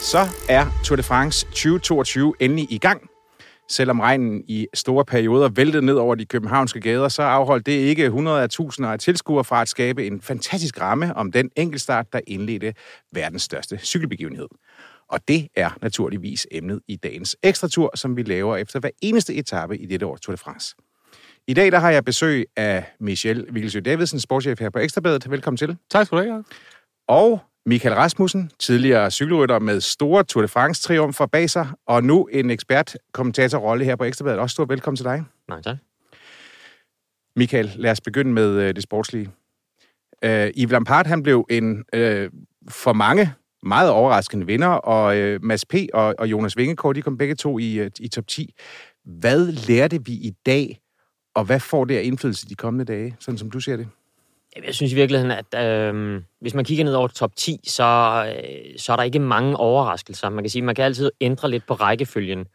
Så er Tour de France 2022 endelig i gang. Selvom regnen i store perioder væltede ned over de københavnske gader, så afholdt det ikke 100 af tusinder af tilskuere fra at skabe en fantastisk ramme om den enkeltstart, der indledte verdens største cykelbegivenhed. Og det er naturligvis emnet i dagens ekstra tur, som vi laver efter hver eneste etape i dette år Tour de France. I dag der har jeg besøg af Michel Vigelsø Davidsen, sportschef her på Ekstrabladet. Velkommen til. Tak skal du have. Og Michael Rasmussen, tidligere cykelrytter med store Tour de France-triumfer bag sig, og nu en ekspert-kommentatorrolle her på Ekstrabladet. Også stort velkommen til dig. Nej, tak. Michael, lad os begynde med øh, det sportslige. Øh, Yves Lampard, han blev en øh, for mange meget overraskende vinder, og øh, Mads P. og, og Jonas Vingegaard, de kom begge to i, øh, i top 10. Hvad lærte vi i dag, og hvad får det af indflydelse de kommende dage, sådan som du ser det? Jeg synes i virkeligheden, at øh, hvis man kigger ned over top 10, så, øh, så er der ikke mange overraskelser. Man kan sige, man kan altid ændre lidt på rækkefølgen.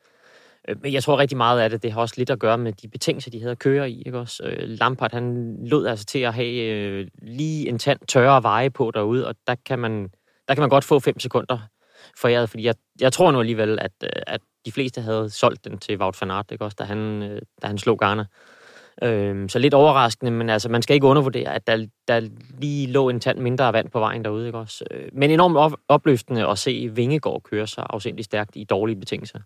Øh, men jeg tror rigtig meget af det, det har også lidt at gøre med de betingelser, de havde at køre i. Ikke også? Øh, Lampard, han lod altså til at have øh, lige en tand tørre veje på derude, og der kan man, der kan man godt få 5 sekunder foræret, fordi jeg, jeg tror nu alligevel, at, øh, at de fleste havde solgt den til Wout van Aert, ikke også, da han, da han slog Garner. Øhm, så lidt overraskende, men altså, man skal ikke undervurdere, at der, der lige lå en tand mindre vand på vejen derude. Ikke også? Øh, men enormt op, opløftende at se Vingegård køre så afsindelig stærkt i dårlige betingelser.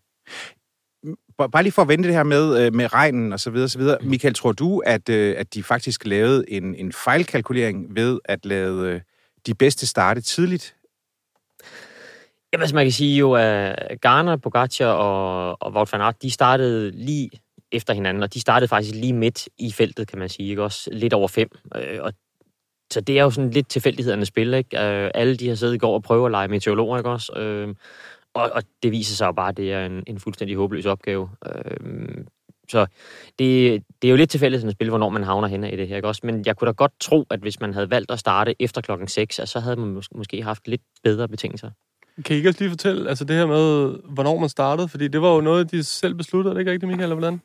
Bare lige for at vente det her med, øh, med regnen og så videre, så videre. Michael, tror du, at, øh, at de faktisk lavede en, en fejlkalkulering ved at lade de bedste starte tidligt? Jamen, altså man kan sige jo, at Garner, Pogacar og, og Wout van Aert, de startede lige efter hinanden, og de startede faktisk lige midt i feltet, kan man sige, ikke? også lidt over fem. Øh, og så det er jo sådan lidt tilfældighedernes spil, ikke? Øh, alle de har siddet i går og prøvet at lege meteorologer, ikke også? Øh, og, og det viser sig jo bare, at det er en, en fuldstændig håbløs opgave. Øh, så det, det er jo lidt tilfældighedernes spil, hvornår man havner henne i det her, ikke også? Men jeg kunne da godt tro, at hvis man havde valgt at starte efter klokken 6, så havde man mås- måske haft lidt bedre betingelser. Kan I ikke også lige fortælle, altså det her med, hvornår man startede? Fordi det var jo noget, de selv besluttede, det ikke rigtigt, Michael, eller hvordan?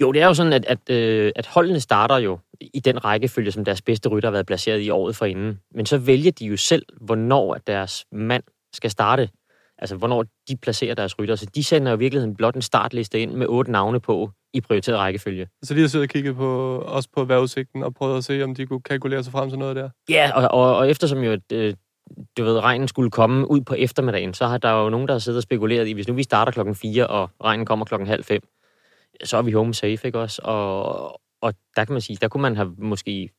Jo, det er jo sådan, at, at, øh, at holdene starter jo i den rækkefølge, som deres bedste rytter har været placeret i året forinden. Men så vælger de jo selv, hvornår at deres mand skal starte. Altså, hvornår de placerer deres rytter. Så de sender jo i virkeligheden blot en startliste ind med otte navne på i prioriteret rækkefølge. Så de har siddet og kigget på, også på vejrudsigten og prøvet at se, om de kunne kalkulere sig frem til noget der? Ja, og, og, og eftersom jo øh, du ved, regnen skulle komme ud på eftermiddagen, så har der jo nogen, der har siddet og spekuleret i, hvis nu vi starter klokken 4, og regnen kommer klokken halv fem, så er vi home safe, ikke også? Og, og der kan man sige, der kunne man have måske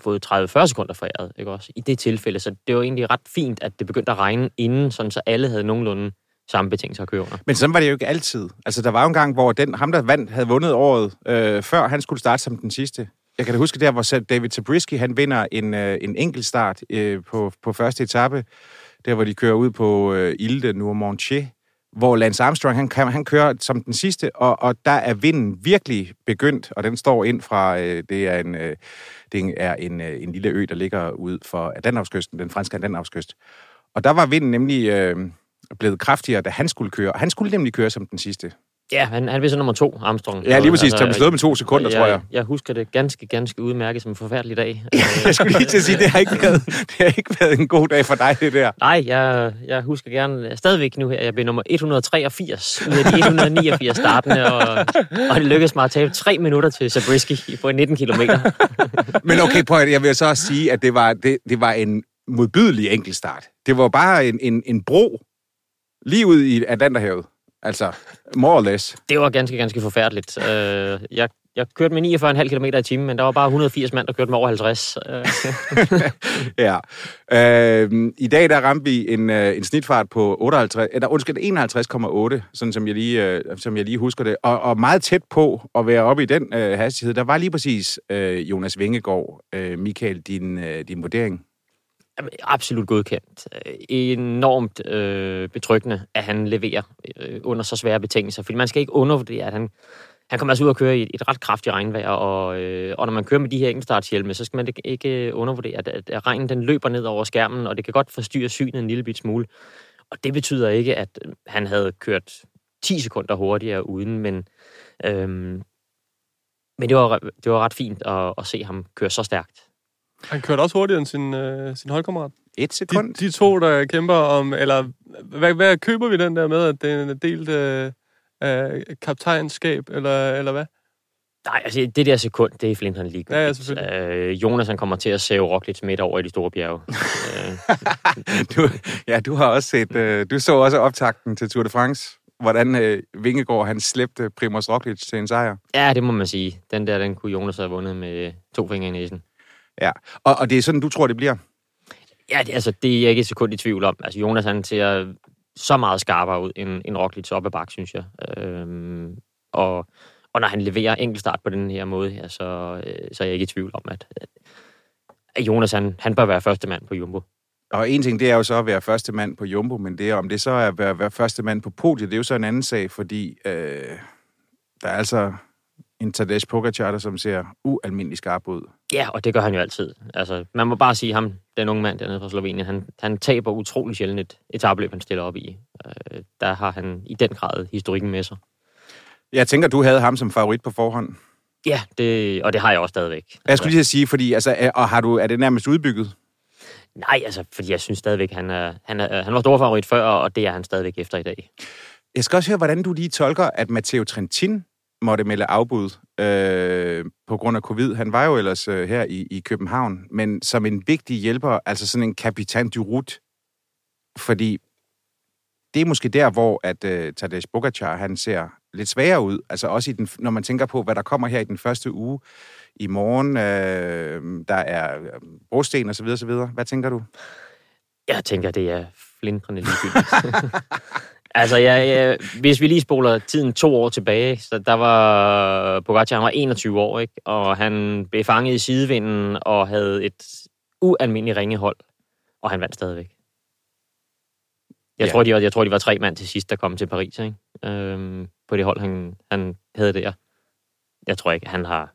fået 30-40 sekunder foræret, ikke også? I det tilfælde, så det var egentlig ret fint, at det begyndte at regne inden, sådan så alle havde nogenlunde samme betingelser at køre under. Men sådan var det jo ikke altid. Altså, der var jo en gang, hvor den, ham, der vandt, havde vundet året øh, før, han skulle starte som den sidste. Jeg kan da huske der, hvor David Zabriskie, han vinder en, øh, en enkelt start øh, på, på første etape, der hvor de kører ud på øh, Ile de Noirmoutier, hvor Lance Armstrong, han, han kører som den sidste, og, og der er vinden virkelig begyndt, og den står ind fra, øh, det er en, øh, det er en, øh, en lille ø, der ligger ud for Atlanterhavskysten, den franske Atlanterhavskyst. Og der var vinden nemlig øh, blevet kraftigere, da han skulle køre, og han skulle nemlig køre som den sidste. Ja, han, han vil så nummer to, Armstrong. Ja, lige præcis. Altså, han slået med to sekunder, jeg, tror jeg. Jeg husker det ganske, ganske udmærket som en forfærdelig dag. jeg skulle lige til at sige, det har ikke været, det har ikke været en god dag for dig, det der. Nej, jeg, jeg husker gerne stadigvæk nu her, jeg blev nummer 183 ud af de 189 startende, og, og det lykkedes mig at tabe tre minutter til Zabriskie på 19 km. Men okay, prøv at, jeg vil så også sige, at det var, det, det var en modbydelig enkeltstart. Det var bare en, en, en bro Lige ud i Atlanterhavet. Altså, more or less. Det var ganske, ganske forfærdeligt. Øh, jeg, jeg kørte med 49,5 km i timen, men der var bare 180 mand, der kørte med over 50. Øh, ja. Øh, I dag der ramte vi en, øh, en snitfart på 58, eller, undskyld, 51,8, sådan som jeg, lige, øh, som jeg lige husker det. Og, og meget tæt på at være oppe i den øh, hastighed, der var lige præcis øh, Jonas Vingegaard. Øh, Michael, din, øh, din vurdering? Absolut godkendt. Enormt øh, betryggende, at han leverer øh, under så svære betingelser. Fordi man skal ikke undervurdere, at han, han kommer altså ud og køre i et, et ret kraftigt regnvejr. Og, øh, og når man kører med de her enkeltstartshjelme, så skal man ikke- ikke øh, undervurdere, at, at, at regnen den løber ned over skærmen, og det kan godt forstyrre synet en lille bit smule. Og det betyder ikke, at han havde kørt 10 sekunder hurtigere uden, men, øhm, men det, var, det var ret fint at, at se ham køre så stærkt. Han kørte også hurtigere end sin, øh, sin holdkammerat. Et De, sekund? de to, der kæmper om... Eller hvad, hvad køber vi den der med, at det er en delt øh, øh, kaptajnskab, eller, eller hvad? Nej, altså det der sekund, det er Flint han lige. Ja, ja, selvfølgelig. Øh, Jonas han kommer til at save Roglic midt over i de store bjerge. Du, ja, du har også set, øh, du så også optakten til Tour de France, hvordan øh, Vingegaard han slæbte Primoz Roglic til en sejr. ja, det må man sige. Den der, den kunne Jonas have vundet med to fingre i næsen. Ja, og, og det er sådan, du tror, det bliver? Ja, det, altså, det er jeg ikke et sekund i tvivl om. Altså, Jonas han ser så meget skarpere ud end, end Roglic op ad bak, synes jeg. Øhm, og, og når han leverer enkeltstart på den her måde her, så, øh, så er jeg ikke i tvivl om, at, at Jonas han, han bør være første mand på Jumbo. Og en ting, det er jo så at være første mand på Jumbo, men det er, om det så er at være, være første mand på podiet, det er jo så en anden sag, fordi øh, der er altså en Tadej Pogacar, der som ser ualmindelig skarp ud. Ja, og det gør han jo altid. Altså, man må bare sige ham, den unge mand dernede fra Slovenien, han, han taber utrolig sjældent et etabløb, han stiller op i. Øh, der har han i den grad historikken med sig. Jeg tænker, du havde ham som favorit på forhånd. Ja, det, og det har jeg også stadigvæk. Jeg skulle lige sige, fordi, altså, og har du, er det nærmest udbygget? Nej, altså, fordi jeg synes stadigvæk, han, er, han, er, han var stor favorit før, og det er han stadigvæk efter i dag. Jeg skal også høre, hvordan du lige tolker, at Matteo Trentin måtte melde afbud øh, på grund af covid. Han var jo ellers øh, her i, i København, men som en vigtig hjælper, altså sådan en kapitan du route, fordi det er måske der, hvor at øh, Tadej Pogacar, han ser lidt svagere ud. Altså også i den, når man tænker på, hvad der kommer her i den første uge. I morgen, øh, der er øh, brosten og så videre, så videre. Hvad tænker du? Jeg tænker, det er flindrende ligegyldigt. Altså, jeg, jeg, hvis vi lige spoler tiden to år tilbage, så der var Pogacar, han var 21 år, ikke? og han blev fanget i sidevinden og havde et ualmindeligt ringehold, og han vandt stadigvæk. Jeg, Ja. tror, de var, jeg tror, de var tre mand til sidst, der kom til Paris, ikke? Øhm, på det hold, han, han havde der. Jeg tror ikke, han har,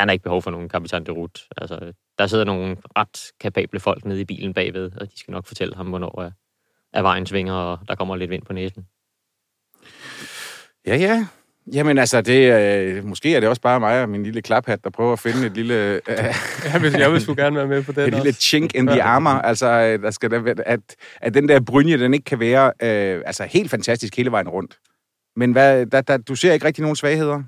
han har ikke behov for nogen kapitan de rute. Altså, der sidder nogle ret kapable folk nede i bilen bagved, og de skal nok fortælle ham, hvornår er, er vejen svinger, og der kommer lidt vind på næsen. Ja, ja. Jamen altså, det, øh, måske er det også bare mig og min lille klaphat, der prøver at finde et lille, øh, Jeg vil, jeg vil sgu gerne være med på den et lille chink in the armor. Altså, øh, der skal der, være- at, at den der brynje, den ikke kan være øh, altså, helt fantastisk hele vejen rundt. Men hvad, der, der, du ser ikke rigtig nogen svagheder?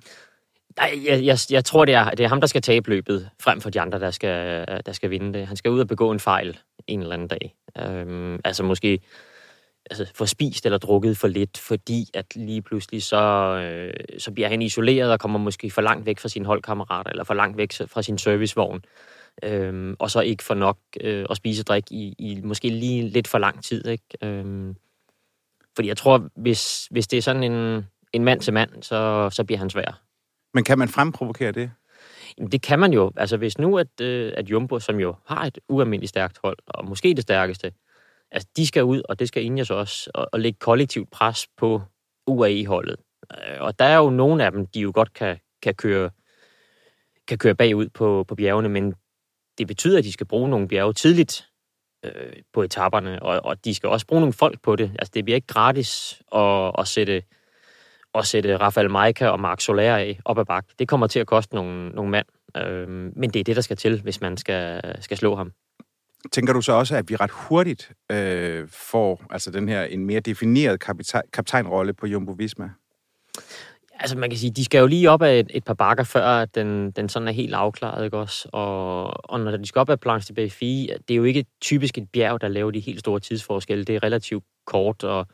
Nej, jeg, jeg, jeg tror, det er, det er ham, der skal tabe løbet, frem for de andre, der skal, der skal vinde det. Han skal ud og begå en fejl en eller anden dag. Øhm, altså måske altså, få spist eller drukket for lidt, fordi at lige pludselig så, øh, så bliver han isoleret og kommer måske for langt væk fra sine holdkammerater, eller for langt væk fra sin servicevogn. Øhm, og så ikke får nok øh, at spise og drikke i, i måske lige lidt for lang tid. Ikke? Øhm, fordi jeg tror, hvis, hvis det er sådan en, en mand til mand, så, så bliver han svær. Men kan man fremprovokere det? Jamen, det kan man jo. Altså, hvis nu, at, øh, at Jumbo, som jo har et ualmindeligt stærkt hold, og måske det stærkeste, altså, de skal ud, og det skal Ingers også, og, og lægge kollektivt pres på UAE-holdet. Øh, og der er jo nogle af dem, de jo godt kan, kan, køre, kan køre bagud på, på bjergene, men det betyder, at de skal bruge nogle bjerge tidligt øh, på etaperne, og, og de skal også bruge nogle folk på det. Altså, det bliver ikke gratis at, at sætte at sætte Rafael Majka og Mark Soler af op ad bakke. Det kommer til at koste nogle, nogle mand. Øh, men det er det, der skal til, hvis man skal, skal slå ham. Tænker du så også, at vi ret hurtigt øh, får altså den her en mere defineret kapita- kaptajnrolle på Jumbo Visma? Altså man kan sige, de skal jo lige op af et, et par bakker, før at den, den sådan er helt afklaret, ikke også? Og, og når de skal op ad Planche de BFI, det er jo ikke typisk et bjerg, der laver de helt store tidsforskelle. Det er relativt kort, og,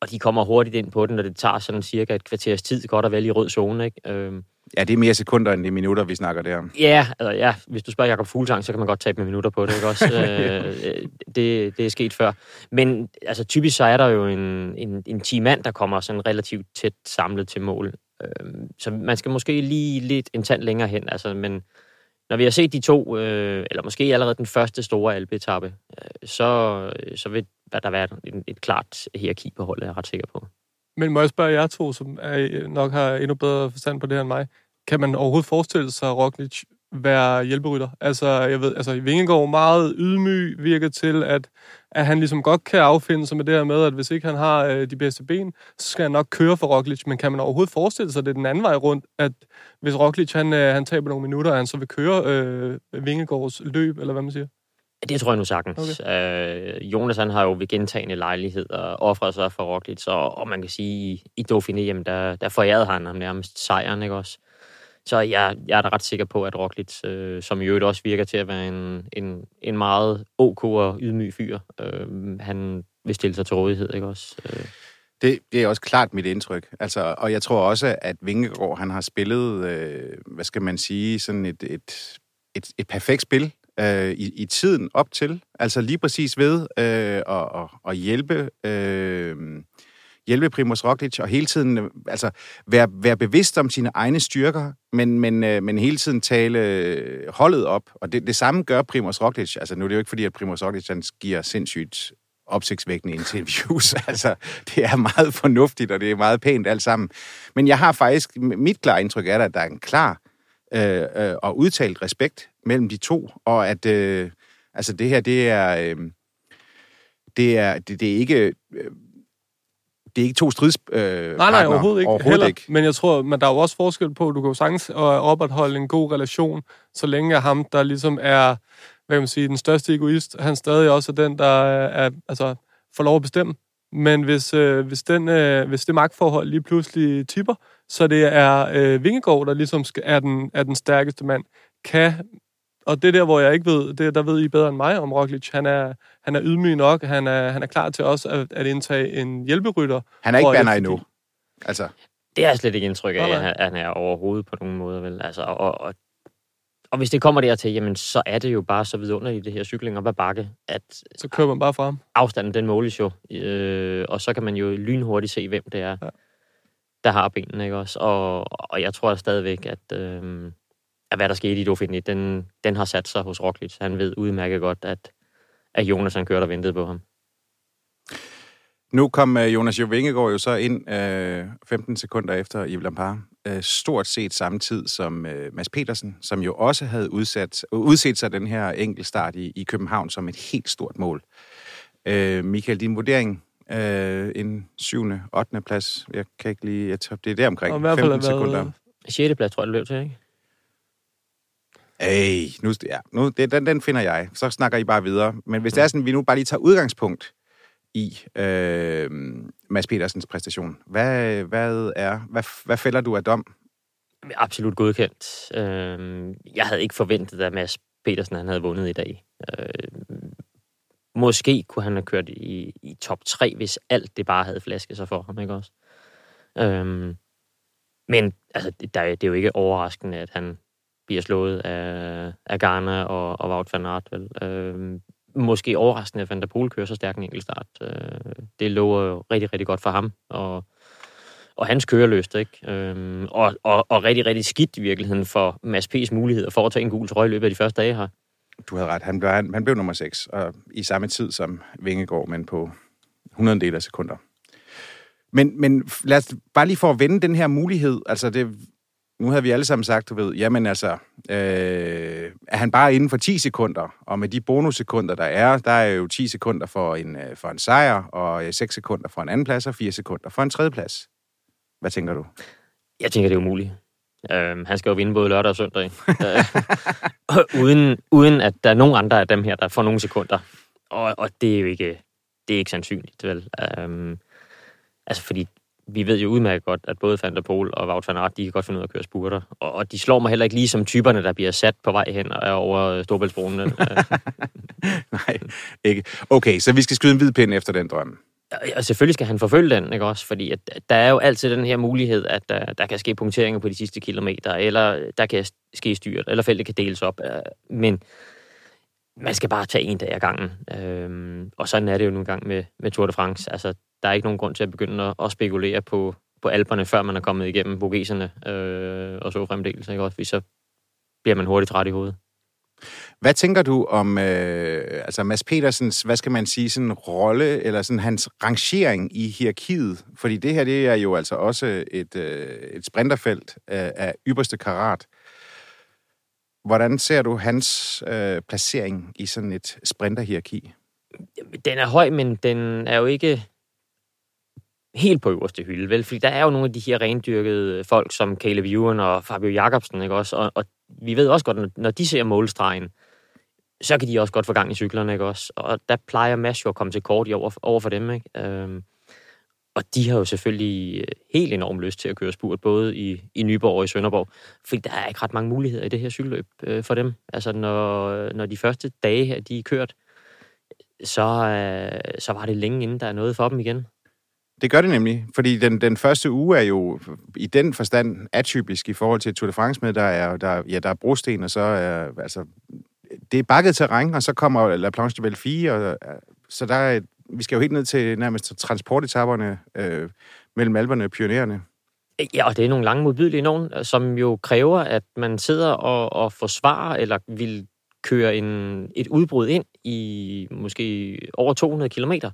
og de kommer hurtigt ind på den, og det tager sådan cirka et kvarters tid, godt og vel i rød zone. Ikke? Øhm, Ja, det er mere sekunder end det er minutter, vi snakker der. Ja, altså, ja, hvis du spørger Jakob Fuglsang, så kan man godt tabe med minutter på det, ikke også? øh, det, det er sket før. Men altså, typisk så er der jo en, en, en teammand, der kommer sådan relativt tæt samlet til mål. Øh, så man skal måske lige lidt en tand længere hen, altså, men når vi har set de to, øh, eller måske allerede den første store alpeetappe, øh, så, så vil der være et, et klart hierarki på holdet, jeg er ret sikker på. Men må jeg spørge jer to, som er, øh, nok har endnu bedre forstand på det her end mig. Kan man overhovedet forestille sig, at Roglic være hjælperytter? Altså, jeg ved, altså Vingegaard meget ydmyg virker til, at, at han ligesom godt kan affinde sig med det her med, at hvis ikke han har øh, de bedste ben, så skal han nok køre for Roglic. Men kan man overhovedet forestille sig, at det er den anden vej rundt, at hvis Roglic han, øh, han taber nogle minutter, og han så vil køre øh, Vingegaards løb, eller hvad man siger? Det tror jeg nu sagtens. Okay. Øh, Jonas han har jo ved gentagende lejligheder offret sig for Roglic, og, og man kan sige, i, i Dauphiné, jamen, der, der forærede han ham nærmest sejren, ikke også? Så jeg, jeg er da ret sikker på, at Roglic, øh, som i øvrigt også virker til at være en, en, en meget ok og ydmyg fyr, øh, han vil stille sig til rådighed, ikke også? Øh. Det, det er også klart mit indtryk. Altså, og jeg tror også, at Vingegaard, han har spillet, øh, hvad skal man sige, sådan et, et, et, et perfekt spil øh, i, i tiden op til. Altså lige præcis ved øh, at, at, at hjælpe... Øh, hjælpe Primoz Roglic og hele tiden øh, altså, være, være bevidst om sine egne styrker, men, men, øh, men hele tiden tale øh, holdet op. Og det, det samme gør Primoz Roglic. Altså, nu er det jo ikke fordi, at Primoz Roglic han giver sindssygt opsigtsvækkende interviews. altså, det er meget fornuftigt, og det er meget pænt alt sammen. Men jeg har faktisk, mit klare indtryk er, at der er en klar øh, øh, og udtalt respekt mellem de to, og at øh, altså det her, det er... Øh, det er, det, det er ikke... Øh, det er ikke to strids øh, Nej, nej, overhovedet ikke. Overhovedet Heller. ikke. Men jeg tror, men der er jo også forskel på, at du kan jo sagtens øh, opretholde en god relation, så længe ham, der ligesom er, hvad kan man sige, den største egoist, han stadig også er den, der er, altså, får lov at bestemme. Men hvis, øh, hvis, den, øh, hvis det magtforhold lige pludselig tipper, så det er øh, Vingegaard, der ligesom skal, er, den, er den stærkeste mand, kan og det der, hvor jeg ikke ved, det der ved I bedre end mig om Roglic. Han er, han er ydmyg nok, han er, han er klar til også at, at indtage en hjælperytter. Han er ikke banner endnu. Altså, Det er jeg slet ikke indtryk af, at han- han er overhovedet på nogen måde. Vel? Altså, og, og, og hvis det kommer dertil, jamen, så er det jo bare så vidunderligt, det her cykling op ad bakke, at Så kører man bare frem. afstanden, den måles jo. Øh, og så kan man jo lynhurtigt se, hvem det er, Ja der har benene, ikke også? Og, og jeg tror stadigvæk, at, øh, at hvad der skete i Dauphiné, den, den har sat sig hos Roglic. Han ved udmærket godt, at, at Jonas han kørte og ventede på ham. Nu kom øh, Jonas Jo Vingegaard jo så ind øh, 15 sekunder efter Yves Lampard. Øh, stort set samme tid som øh, Mads Petersen, som jo også havde udsat, udset sig den her enkeltstart i, i København som et helt stort mål. Øh, Michael, din vurdering? Øh, en syvende, 8. plads. Jeg kan ikke lige... Jeg tror, det er der omkring. Og i hvert fald 15 har været- sekunder. 6. plads, tror jeg, det løb til, ikke? Ej, nu, ja, nu det, den, den finder jeg. Så snakker I bare videre. Men hvis det er sådan, vi nu bare lige tager udgangspunkt i øh, Mads Petersens præstation, hvad, hvad, er, hvad, hvad fælder du af dom? Absolut godkendt. Øh, jeg havde ikke forventet, at Mads Petersen han havde vundet i dag. Øh, måske kunne han have kørt i, i top 3, hvis alt det bare havde flasket sig for ham, ikke også? Øhm, men altså, det, der, det er jo ikke overraskende, at han bliver slået af, af Garner og, og Wout van Aert. Vel? Øhm, måske overraskende, at Van der Poel kører så stærk en enkeltstart. Øh, det lover jo rigtig, rigtig godt for ham. Og, og hans køreløst, ikke? Øhm, og, og, og rigtig, rigtig skidt i virkeligheden for Mads P's muligheder for at tage en gul trøje i løbet af de første dage her. Du havde ret, han blev, han, han blev nummer 6, og i samme tid som Vingegaard, men på 100 del af sekunder. Men, men lad os bare lige for at vende den her mulighed, altså det, nu havde vi alle sammen sagt, du ved, jamen altså, øh, er han bare inden for 10 sekunder, og med de bonussekunder, der er, der er jo 10 sekunder for en, øh, for en sejr, og øh, 6 sekunder for en anden plads, og 4 sekunder for en tredje plads. Hvad tænker du? Jeg tænker, det er umuligt. Øhm, han skal jo vinde både lørdag og søndag. øh, uden, uden at der er nogen andre af dem her, der får nogle sekunder. Og, og det er jo ikke, det er ikke sandsynligt, vel? Øh, altså, fordi vi ved jo udmærket godt, at både Van der Pol og Wout van Aert, de kan godt finde ud af at køre spurter. Og, og de slår mig heller ikke lige som typerne, der bliver sat på vej hen og er over Storbæltsbroen. Nej, ikke. Okay, så vi skal skyde en hvid pind efter den drøm. Og selvfølgelig skal han forfølge den, ikke også? Fordi at, der er jo altid den her mulighed, at der, der kan ske punkteringer på de sidste kilometer, eller der kan ske styrt, eller feltet kan deles op. Øh, men man skal bare tage en dag ad gangen. Øhm, og sådan er det jo nogle gange med, med Tour de France. Altså, der er ikke nogen grund til at begynde at, at spekulere på, på alberne, før man er kommet igennem bogeserne øh, og så fremdeles. Ikke også? Fordi så bliver man hurtigt træt i hovedet. Hvad tænker du om øh, altså Mads Petersens, hvad skal man sige, sådan rolle, eller sådan hans rangering i hierarkiet? Fordi det her, det er jo altså også et, øh, et sprinterfelt af, af ypperste karat. Hvordan ser du hans øh, placering i sådan et sprinterhierarki? Den er høj, men den er jo ikke helt på øverste hylde, vel? Fordi der er jo nogle af de her rendyrkede øh, folk, som Caleb Ewan og Fabio Jacobsen, ikke også? Og, og vi ved også godt, når de ser målstregen, så kan de også godt få gang i cyklerne, ikke også? Og der plejer Mads jo at komme til kort i over, over for dem, ikke? Øhm, og de har jo selvfølgelig øh, helt enormt lyst til at køre spurt, både i, i Nyborg og i Sønderborg, fordi der er ikke ret mange muligheder i det her cykelløb øh, for dem. Altså, når, når de første dage her, de er kørt, så, øh, så var det længe inden der er noget for dem igen. Det gør det nemlig, fordi den, den første uge er jo i den forstand atypisk i forhold til Tour de France med, der er, der, ja, der er brosten, og så er, altså, det er bakket terræn, og så kommer La Planche de Belleville, og, øh, så der er, vi skal jo helt ned til nærmest transportetapperne øh, mellem alberne og pionererne. Ja, og det er nogle lange modbydelige nogen, øh, som jo kræver, at man sidder og, og forsvarer, eller vil køre en, et udbrud ind i måske over 200 kilometer.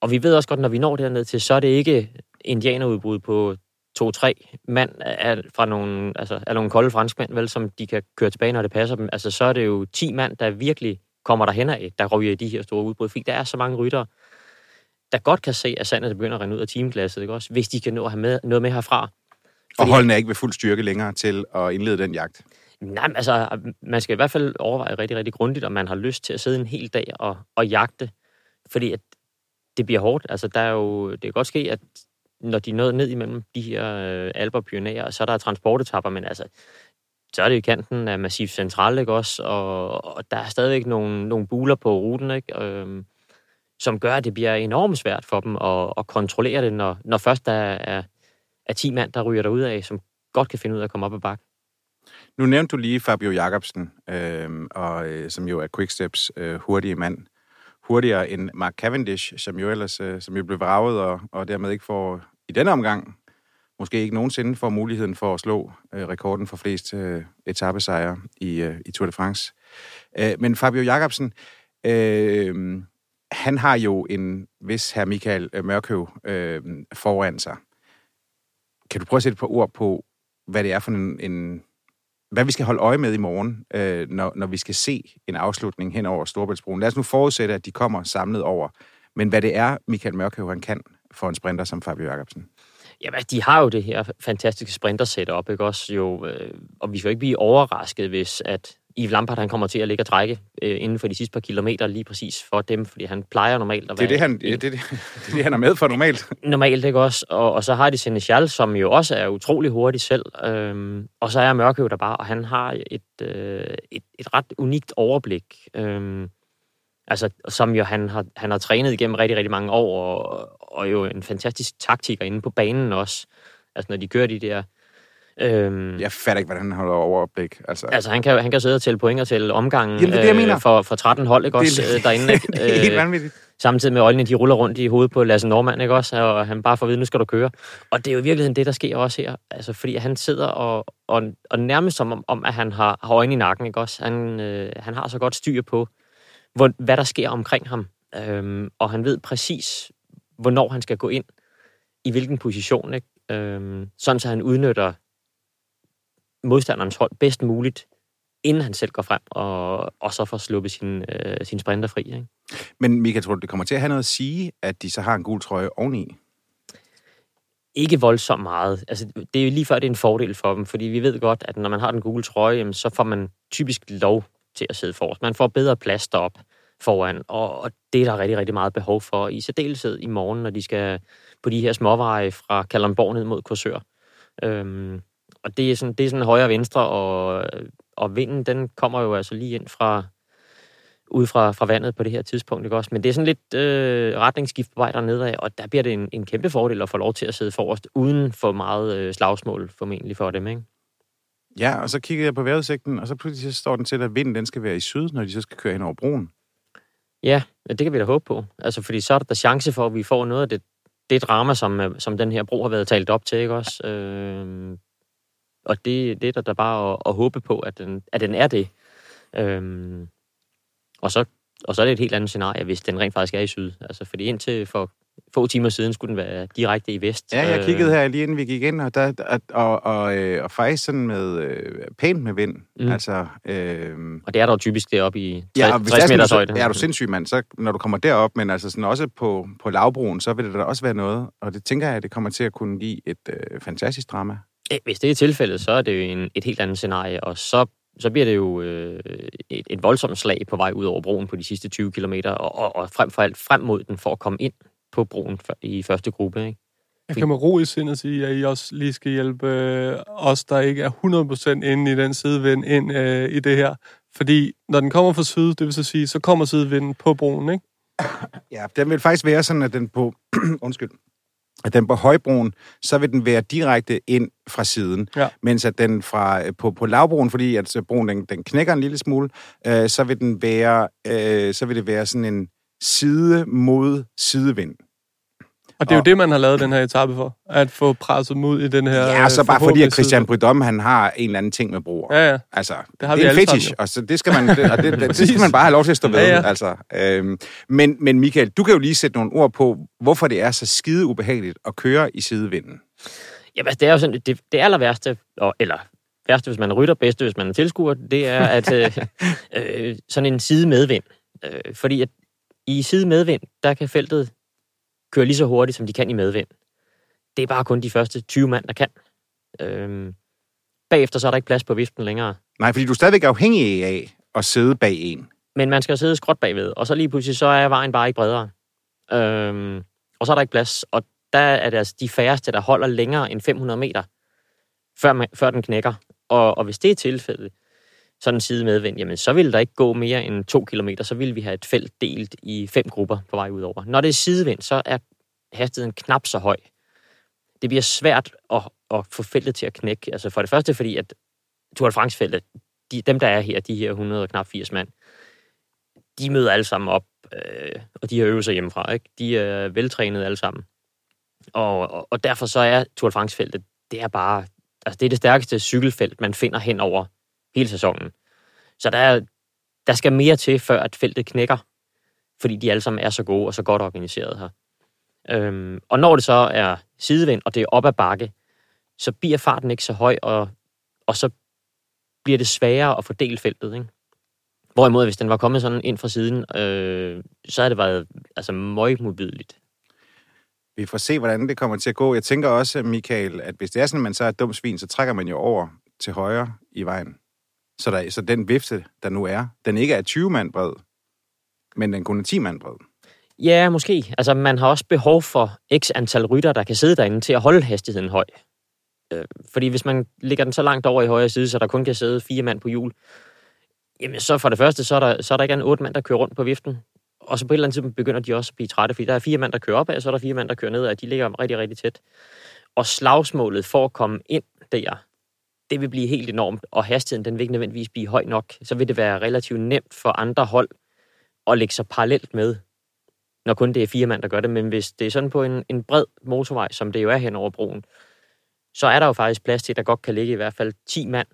Og vi ved også godt, når vi når derned til, så er det ikke indianerudbrud på to-tre mand af, fra nogle, altså, af nogle kolde franskmænd, vel, som de kan køre tilbage, når det passer dem. Altså, så er det jo 10 mand, der virkelig kommer derhen af, der ryger i de her store udbrud. Fordi der er så mange ryttere, der godt kan se, at sandet begynder at rende ud af teamklasset, ikke også? Hvis de kan nå at have med, noget med herfra. Fordi, og holdene er ikke ved fuld styrke længere til at indlede den jagt? Nej, altså, man skal i hvert fald overveje rigtig, rigtig grundigt, om man har lyst til at sidde en hel dag og, og jagte. Fordi at det bliver hårdt. Altså, der er jo, det kan godt ske, at når de nåede ned imellem de her øh, alber pionerer, så er der transportetapper, men altså, så er det i kanten af Massif Central, ikke også? Og, og der er stadigvæk nogle, nogle buler på ruten, ikke? Øhm, som gør, at det bliver enormt svært for dem at, at kontrollere det, når, når først der er, er 10 mand, der ryger derud af, som godt kan finde ud af at komme op ad bakken. Nu nævnte du lige Fabio Jacobsen, øhm, øh, og, som jo er Quicksteps øh, hurtige mand hurtigere end Mark Cavendish, som jo ellers øh, som jo blev vraget, og, og dermed ikke får i denne omgang, måske ikke nogensinde får muligheden for at slå øh, rekorden for flest øh, etappesejre i, øh, i Tour de France. Øh, men Fabio Jacobsen, øh, han har jo en vis her Michael øh, Mørkøv øh, foran sig. Kan du prøve at sætte et par ord på, hvad det er for en, en hvad vi skal holde øje med i morgen, øh, når, når vi skal se en afslutning hen over Storbæltsbroen. Lad os nu forudsætte, at de kommer samlet over. Men hvad det er, Michael Mørkøv, han kan for en sprinter som Fabio Jacobsen? Jamen, de har jo det her fantastiske sprinter-setup, ikke også? Jo, øh, og vi skal jo ikke blive overrasket, hvis at Yves Lampard han kommer til at ligge og trække øh, inden for de sidste par kilometer lige præcis for dem, fordi han plejer normalt at være... Det er det, han, ja, det, det, det, han er med for normalt. Normalt, ikke også? Og, og så har de Senechal, som jo også er utrolig hurtig selv. Øhm, og så er Mørkøv der bare, og han har et, øh, et, et ret unikt overblik. Øhm, altså, som jo han har, han har trænet igennem rigtig, rigtig mange år, og, og jo en fantastisk taktiker inde på banen også. Altså, når de kører de der Øhm, jeg fatter ikke, hvordan han holder overblik. Altså, altså han, kan, han kan sidde og tælle point og tælle omgangen Jamen, det det, jeg mener. Øh, for, for 13 hold, ikke også, det, øh, derinde. Ikke? det er helt øh, vanvittigt. Samtidig med øjnene, de ruller rundt i hovedet på Lasse Normand, ikke også? Og han bare får at vide, nu skal du køre. Og det er jo i virkeligheden det, der sker også her. Altså, fordi han sidder og, og, og nærmest som om, om, at han har, har øjne i nakken, ikke også? Han, øh, han har så godt styr på, hvor, hvad der sker omkring ham. Øhm, og han ved præcis, hvornår han skal gå ind, i hvilken position, ikke? Øhm, sådan så han udnytter modstanderens hold bedst muligt, inden han selv går frem og, og så får sluppet sin, øh, sin sprinter fri. Ikke? Men Mika, tror du, det kommer til at have noget at sige, at de så har en gul trøje oveni? Ikke voldsomt meget. Altså, det er jo lige før, det er en fordel for dem, fordi vi ved godt, at når man har den gule trøje, jamen, så får man typisk lov til at sidde forrest. Man får bedre plads derop foran, og, og det er der rigtig, rigtig meget behov for, i særdeleshed i morgen, når de skal på de her småveje fra Kalundborg ned mod Korsør. Øhm, og det er sådan, det er sådan højre og venstre, og, og vinden, den kommer jo altså lige ind fra, ud fra, fra vandet på det her tidspunkt. Ikke også? Men det er sådan lidt øh, retningsskift på vej dernede af, og der bliver det en, en kæmpe fordel at få lov til at sidde forrest, uden for meget øh, slagsmål formentlig for dem. Ikke? Ja, og så kigger jeg på vejrudsigten, og så pludselig så står den til, at vinden den skal være i syd, når de så skal køre hen over broen. Ja, det kan vi da håbe på. Altså, fordi så er der da chance for, at vi får noget af det, det drama, som, øh, som den her bro har været talt op til, ikke også? Øh, og det, det er der da bare at, at håbe på, at den, at den er det. Øh, og, så, og så er det et helt andet scenarie, hvis den rent faktisk er i syd. Altså, fordi indtil for få timer siden skulle den være direkte i vest. Ja, jeg kiggede her lige inden vi gik ind, og, der, og, og, og, øh, og faktisk sådan med øh, pænt med vind. Mm. Altså, øh, og det er der jo typisk deroppe i 60, ja, og hvis 60 det er meters højde. så, er du sindssyg, mand, så når du kommer derop, men altså sådan også på, på lavbroen, så vil det da også være noget, og det tænker jeg, at det kommer til at kunne give et øh, fantastisk drama. Hvis det er tilfældet, så er det jo en, et helt andet scenarie, og så, så bliver det jo øh, et, et voldsomt slag på vej ud over broen på de sidste 20 km, og, og, og frem for alt frem mod den for at komme ind på broen i første gruppe. Ikke? Jeg kan med ro i sindet sige, at I også lige skal hjælpe øh, os, der ikke er 100% inde i den sidevind, ind øh, i det her. Fordi når den kommer fra syd, det vil så sige, så kommer sidevinden på broen, ikke? Ja, den vil faktisk være sådan, at den på, undskyld, at den på højbroen, så vil den være direkte ind fra siden, Ja. mens at den fra øh, på, på lavbroen, fordi at så broen den, den knækker en lille smule, øh, så vil den være, øh, så vil det være sådan en side mod sidevind. Og det er jo det, man har lavet den her etape for. At få presset dem ud i den her... Ja, så bare fordi, at Christian. Brydom, han har en eller anden ting med broer. Ja, ja. Altså, Det har det vi er en fetish, sammen, og så det skal man, det, og det, det, det skal man bare have lov til at stå ved. Ja, ja. Altså, øhm, men, men Michael, du kan jo lige sætte nogle ord på, hvorfor det er så skide ubehageligt at køre i sidevinden. Jamen, det er jo sådan, det, det aller værste, og, eller værste, hvis man er rytter, bedste, hvis man er tilskuer, det er, at øh, øh, sådan en side medvind. Øh, fordi at i side medvind, der kan feltet køre lige så hurtigt, som de kan i medvind. Det er bare kun de første 20 mand, der kan. Øh, bagefter så er der ikke plads på viften længere. Nej, fordi du er stadigvæk afhængig af at sidde bag en. Men man skal sidde skråt bagved, og så lige pludselig, så er vejen bare ikke bredere. Øhm, og så er der ikke plads, og der er det altså de færreste, der holder længere end 500 meter, før, man, før den knækker. Og, og hvis det er tilfældet, sådan en side medvind, jamen så vil der ikke gå mere end to kilometer, så vil vi have et felt delt i fem grupper på vej udover. Når det er sidevind, så er hastigheden knap så høj. Det bliver svært at, at få feltet til at knække. Altså for det første, fordi at Tour de France-feltet, de, dem der er her, de her 100 og knap 80 mand, de møder alle sammen op, øh, og de har øvet sig hjemmefra. Ikke? De er veltrænede alle sammen. Og, og, og derfor så er Tour de France-feltet, det er bare, altså det er det stærkeste cykelfelt, man finder hen over hele sæsonen. Så der, er, der skal mere til, før at feltet knækker, fordi de alle sammen er så gode og så godt organiseret her. Øhm, og når det så er sidevind, og det er op ad bakke, så bliver farten ikke så høj, og, og så bliver det sværere at fordele feltet. Ikke? Hvorimod, hvis den var kommet sådan ind fra siden, øh, så havde det været altså, møgmodbydeligt. Vi får se, hvordan det kommer til at gå. Jeg tænker også, Michael, at hvis det er sådan, at man så er et dumt svin, så trækker man jo over til højre i vejen. Så, der, så den vifte, der nu er, den ikke er 20 mand bred, men den kun er 10 mand bred. Ja, måske. Altså, man har også behov for x antal rytter, der kan sidde derinde til at holde hastigheden høj. Øh, fordi hvis man ligger den så langt over i højre side, så der kun kan sidde fire mand på hjul, jamen så for det første, så er der, så er der ikke en otte mand, der kører rundt på viften. Og så på et eller andet tidspunkt begynder de også at blive trætte, fordi der er fire mand, der kører opad, og så er der fire mand, der kører nedad, og de ligger rigtig, rigtig tæt. Og slagsmålet for at komme ind der, det vil blive helt enormt, og hastigheden den vil ikke nødvendigvis blive høj nok. Så vil det være relativt nemt for andre hold at lægge sig parallelt med, når kun det er fire mand, der gør det. Men hvis det er sådan på en, en bred motorvej, som det jo er hen over broen, så er der jo faktisk plads til, at der godt kan ligge i hvert fald 10 mand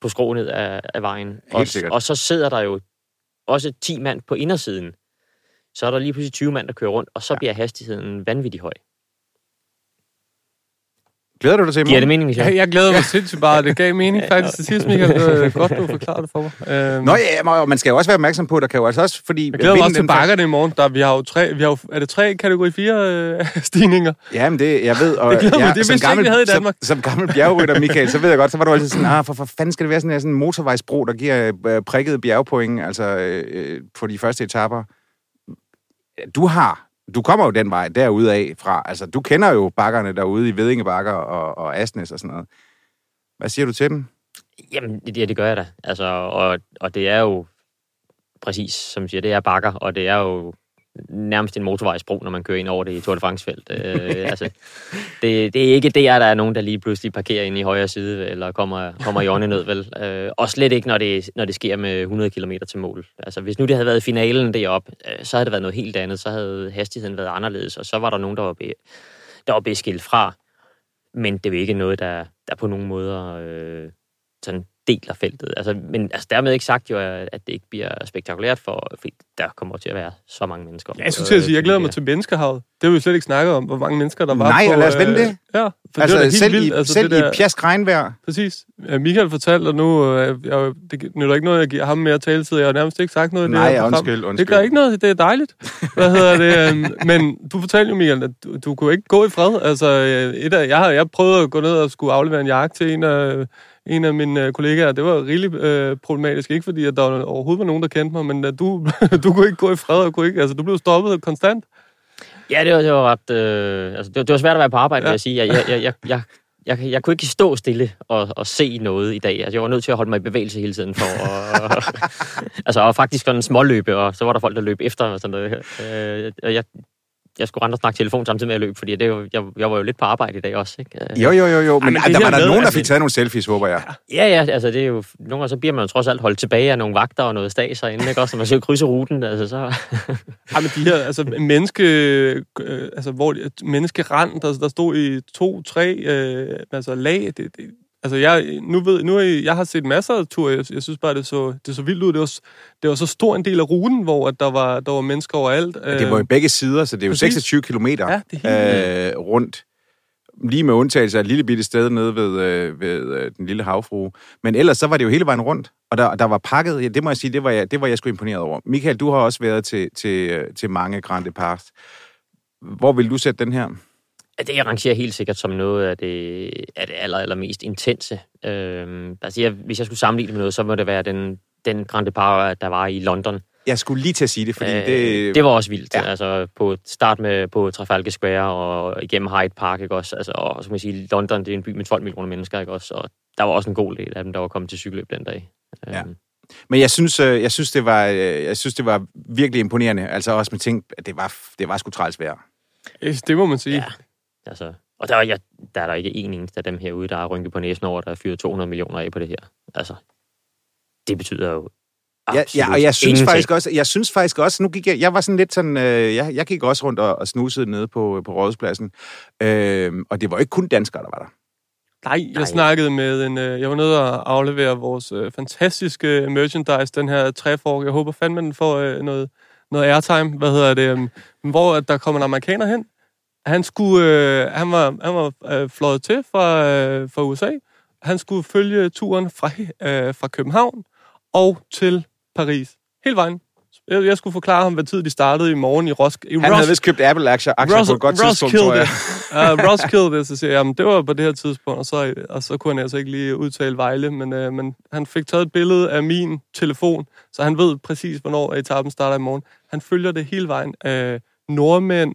på skrå ned af, af vejen. Og, og så sidder der jo også 10 mand på indersiden. Så er der lige pludselig 20 mand, der kører rundt, og så Ja. bliver hastigheden vanvittigt høj. Glæder du dig til i Giver det morgen? mening, Michel? Jeg, jeg glæder mig sindssygt bare. Det gav mening faktisk til sidst, Michael. Det var godt, du forklarede det for mig. Øhm, Nå ja, og man skal jo også være opmærksom på, at der kan jo altså også, fordi... jeg glæder mig også til bakkerne i morgen. Der, vi har jo tre, vi har jo, er det tre kategori 4 øh, stigninger? Ja, men det, jeg ved, og Det glæder mig, jeg, det som vidste jeg ikke, vi havde i Danmark. Som, som gammel bjergrytter, Michael, så ved jeg godt, så var du altid sådan, ah, for, for fanden skal det være sådan, en sådan en motorvejsbro, der giver øh, prikket bjergpoint, altså øh, på de første etaper. Du har, du kommer jo den vej derude af fra, altså du kender jo bakkerne derude i Vedinge Bakker og, og Asnes og sådan noget. Hvad siger du til dem? Jamen, det, ja, det gør jeg da. Altså, og, og det er jo præcis, som siger, det er bakker, og det er jo nærmest en motorvejsbro, når man kører ind over det i Tour de France-felt. øh, altså, det, det er ikke der, der er nogen, der lige pludselig parkerer ind i højre side, eller kommer, kommer i åndenød, vel? Øh, og slet ikke, når det, når det sker med 100 km til mål. Altså, hvis nu det havde været finalen deroppe, øh, så havde det været noget helt andet. Så havde hastigheden været anderledes, og så var der nogen, der var, be, der var beskilt fra. Men det er jo ikke noget, der, der på nogen måder øh, sådan deler feltet. Altså, men altså, dermed ikke sagt jo, at det ikke bliver spektakulært, for, fordi der kommer til at være så mange mennesker. Ja, jeg skulle til at sige, jeg glæder mig til menneskehavet. Det har vi slet ikke snakket om, hvor mange mennesker der var Nej, på... lad os vende det. Ja, for altså, det var helt selv vildt. i, altså, selv det der, i pjask regnvejr. Præcis. Michael fortalte, og nu øh, jeg, det nytter ikke noget, jeg giver ham mere taletid. Jeg har nærmest ikke sagt noget. i Nej, det program. undskyld, undskyld. Det gør ikke noget, det er dejligt. Hvad hedder det? øhm, Men du fortalte jo, Michael, at du, du kunne ikke gå i fred. Altså, øh, et af, jeg har jeg prøvet at gå ned og skulle aflevere en jakke til en af, en af mine øh, kollegaer. Det var rigtig øh, problematisk. Ikke fordi, at der var overhovedet var nogen, der kendte mig, men at du, du kunne ikke gå i fred. Og kunne ikke, altså, du blev stoppet konstant. Ja, det var, det var ret... Øh, altså, det, var, det var svært at være på arbejde, ja. vil jeg sige. Jeg, jeg, jeg, jeg, jeg, jeg, jeg kunne ikke stå stille og, og se noget i dag. Altså, jeg var nødt til at holde mig i bevægelse hele tiden for at... altså, og faktisk sådan en småløbe, og så var der folk, der løb efter og sådan noget. Øh, og jeg, jeg skulle rende og snakke telefon samtidig med at løbe, fordi det, var- jeg, jeg var jo lidt på arbejde i dag også. Ikke? Øh, Jo, jo, jo, jo. Men, men men der var der med, nogen, der altså- fik taget nogle selfies, håber jeg. Ja, ja, altså det er jo... Nogle gange så bliver man jo trods alt holdt tilbage af nogle vagter og noget stas herinde, ikke? Også når man skal krydse ruten, altså så... Ja, men de her, altså menneske, øh, altså hvor menneskerand, der, der stod i to, tre, øh, altså lag, det, det, altså jeg, nu ved, nu er jeg, har set masser af ture, jeg, jeg synes bare, det så, det så vildt ud, det var, det var så stor en del af ruten, hvor at der var, der var mennesker overalt. Ja, det var jo begge sider, så det er jo Præcis. 26 kilometer Ja, det er helt øh, rundt. Lige med undtagelse af et lille bitte sted nede ved, øh, ved øh, den lille havfrue. Men ellers så var det jo hele vejen rundt, og der, der var pakket, ja, det må jeg sige, det var jeg, det var jeg sgu imponeret over. Michael, du har også været til, til, øh, til mange Grand Depart. Hvor vil du sætte den her? Det jeg rangerer helt sikkert som noget af det, af det aller, aller mest intense. Øhm, altså jeg, hvis jeg skulle sammenligne det med noget, så må det være den, den Grand Depart, der var i London. Jeg skulle lige til at sige det, fordi Øh, det... det var også vildt. Ja. Altså på start med på Trafalgar Square og igennem Hyde Park, ikke også? Altså, og så kan man sige, London det er en by med 12 millioner mennesker, ikke også? Og der var også en god del af dem, der var kommet til cykelløb den dag. Ja. Øhm, Men jeg synes, øh, jeg synes, det var, øh, jeg synes, det var virkelig imponerende. Altså også med ting, at det var, det var sgu træls vejr. Det må man sige. Ja. Altså, og der, er, jeg, der er der ikke en eneste af dem herude, der har rynket på næsen over, der har fyret 200 millioner af på det her. Altså, det betyder jo Ja, ja, og jeg synes ingenting. faktisk også, jeg synes faktisk også, nu gik jeg, jeg var sådan lidt sådan, øh, jeg, jeg gik også rundt og, og snusede nede på, på rådhuspladsen, øh, og det var ikke kun danskere, der var der. Nej, jeg Nej. snakkede med en... Øh, jeg var nede og aflevere vores øh, fantastiske merchandise, den her træfork. Jeg håber fandme, den får øh, noget, noget airtime. Hvad hedder det? Um, hvor at der kommer en amerikaner hen. Han, skulle, øh, han var, han var øh, fløjet til fra, øh, fra USA. Han skulle følge turen fra, øh, fra København og til Paris. Hele vejen. Jeg, jeg skulle forklare ham, hvad tid de startede i morgen i Roskilde. Han havde vist købt Apple-aktier aktier på et godt tidspunkt, tror jeg. uh, Roskilde, så siger jeg, jamen, det var på det her tidspunkt, og så, og så kunne han altså ikke lige udtale Vejle, men, uh, men han fik taget et billede af min telefon, så han ved præcis, hvornår etappen starter i morgen. Han følger det hele vejen. Uh, nordmænd,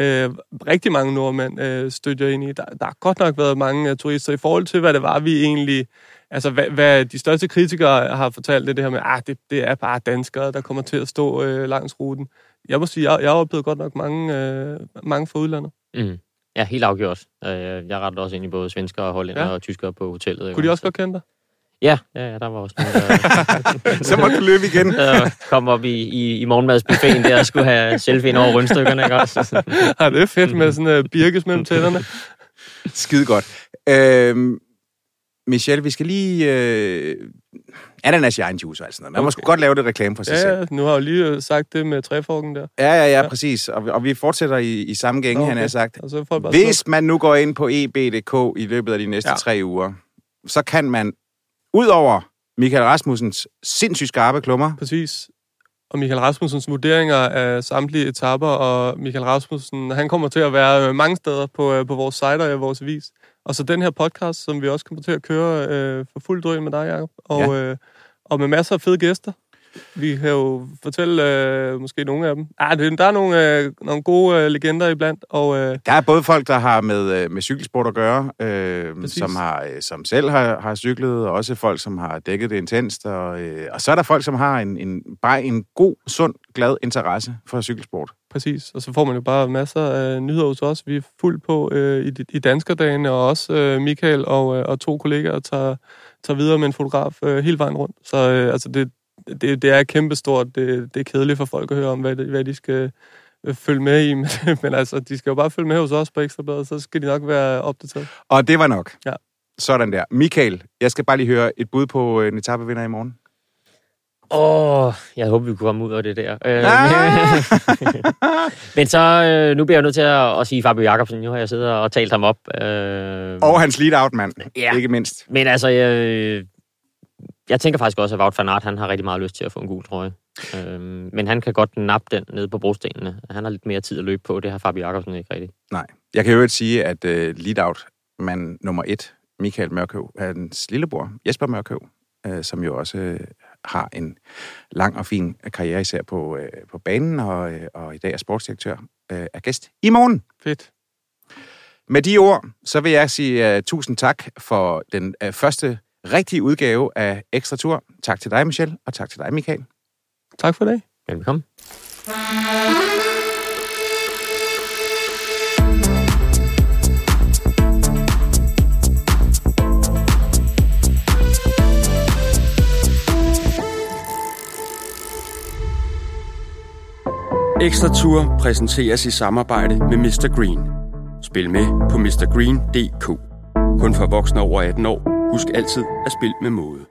uh, rigtig mange nordmænd uh, støtter ind i. Der, der har godt nok været mange uh, turister i forhold til, hvad det var, vi egentlig... Altså, hvad, hvad de største kritikere har fortalt, det, det her med, at det, det er bare danskere, der kommer til at stå uh, langs ruten. Jeg må sige, jeg, jeg har oplevet godt nok mange, uh, mange fra udlandet. Mm. Ja, helt afgjort. Øh, Jeg rettede også ind i både svensker og hollænder Ja. og tyskere på hotellet. Kunne de også godt kende dig? Ja, ja, ja der var også nogle, der, Så må du løbe igen. der kom op i, i, i morgenmadsbuffeten der og skulle have selfie over rundstykkerne. Ikke også? Ja, det er fedt med sådan uh, birkes mellem tænderne. Skide godt. Øh, Michelle, vi skal lige... Øh, ananas i egen juice og alt sådan noget. Man må Okay. sgu godt lave det reklame for sig selv. Ja, ja, nu har jeg lige øh, sagt det med træforken der. Ja, ja, ja, Ja. præcis. Og, vi- og vi fortsætter i, i samme gænge, Nå, han har okay. sagt. Og så får folk bare Hvis man nu går ind på eb.dk i løbet af de næste Ja. ja. tre uger, så kan man, ud over Michael Rasmussens sindssygt skarpe klummer, Præcis. Og Michael Rasmussens vurderinger af samtlige etapper, og Michael Rasmussen, han kommer til at være øh, mange steder på, øh, på vores site og vores avis. Og så den her podcast, som vi også kommer til at køre øh, for fuld drøn med dig, Jacob. Og, ja. øh, og med masser af fede gæster. Vi kan jo fortælle øh, måske nogle af dem. Ah, det, der er nogle, øh, nogle gode øh, legender iblandt, og øh, Der er både folk, der har med, øh, med cykelsport at gøre, øh, Præcis. som, har, øh, som selv har, har cyklet, og også folk, som har dækket det intenst. Og, øh, og så er der folk, som har en, en, bare en god, sund, glad interesse for cykelsport. præcis. Og så får man jo bare masser af nyheder hos os. Vi er fuldt på øh, i, i Danskerdagene, og også øh, Michael og, øh, og to kollegaer tager, tager videre med en fotograf øh, hele vejen rundt. Så øh, altså det, det, det er kæmpestort. Det, det er kedeligt for folk at høre om, hvad, de- hvad de skal øh, følge med i. Men, men altså, de skal jo bare følge med hos os på Ekstrabladet, så skal de nok være opdateret. Og det var nok. Ja. Sådan der. Michael, jeg skal bare lige høre et bud på øh, en etapevinder i morgen. Åh, oh, jeg håber, vi kunne komme ud af det der. Øh, Ah! men så, øh, nu bliver jeg nødt til at, at sige Fabio Jacobsen. Nu har jeg siddet og talt ham op. Øh, Og hans lead-out-mand, Ja. ikke mindst. Men altså, jeg, jeg tænker faktisk også, at Wout van Aert, han har rigtig meget lyst til at få en gul trøje. Øhm, men han kan godt nappe den nede på brostenene. Han har lidt mere tid at løbe på. Det har Fabio Jacobsen ikke rigtigt. Nej. Jeg kan jo ikke sige, at øh, lead-out-mand nummer et, Michael Mørkøv, hans lillebror, Jesper Mørkøv, øh, som jo også øh, har en lang og fin karriere, især på, øh, på banen, og, øh, og i dag er sportsdirektør, øh, er gæst i morgen. Fedt. Med de ord, så vil jeg sige uh, tusind tak for den uh, første rigtige udgave af Ekstra Tur. Tak til dig, Michelle, og tak til dig, Michael. Tak for det. Velkommen. Ekstra Tour præsenteres i samarbejde med Mr. Green. Spil med på mrgreen.dk. Kun for voksne over 18 år. Husk altid at spille med måde.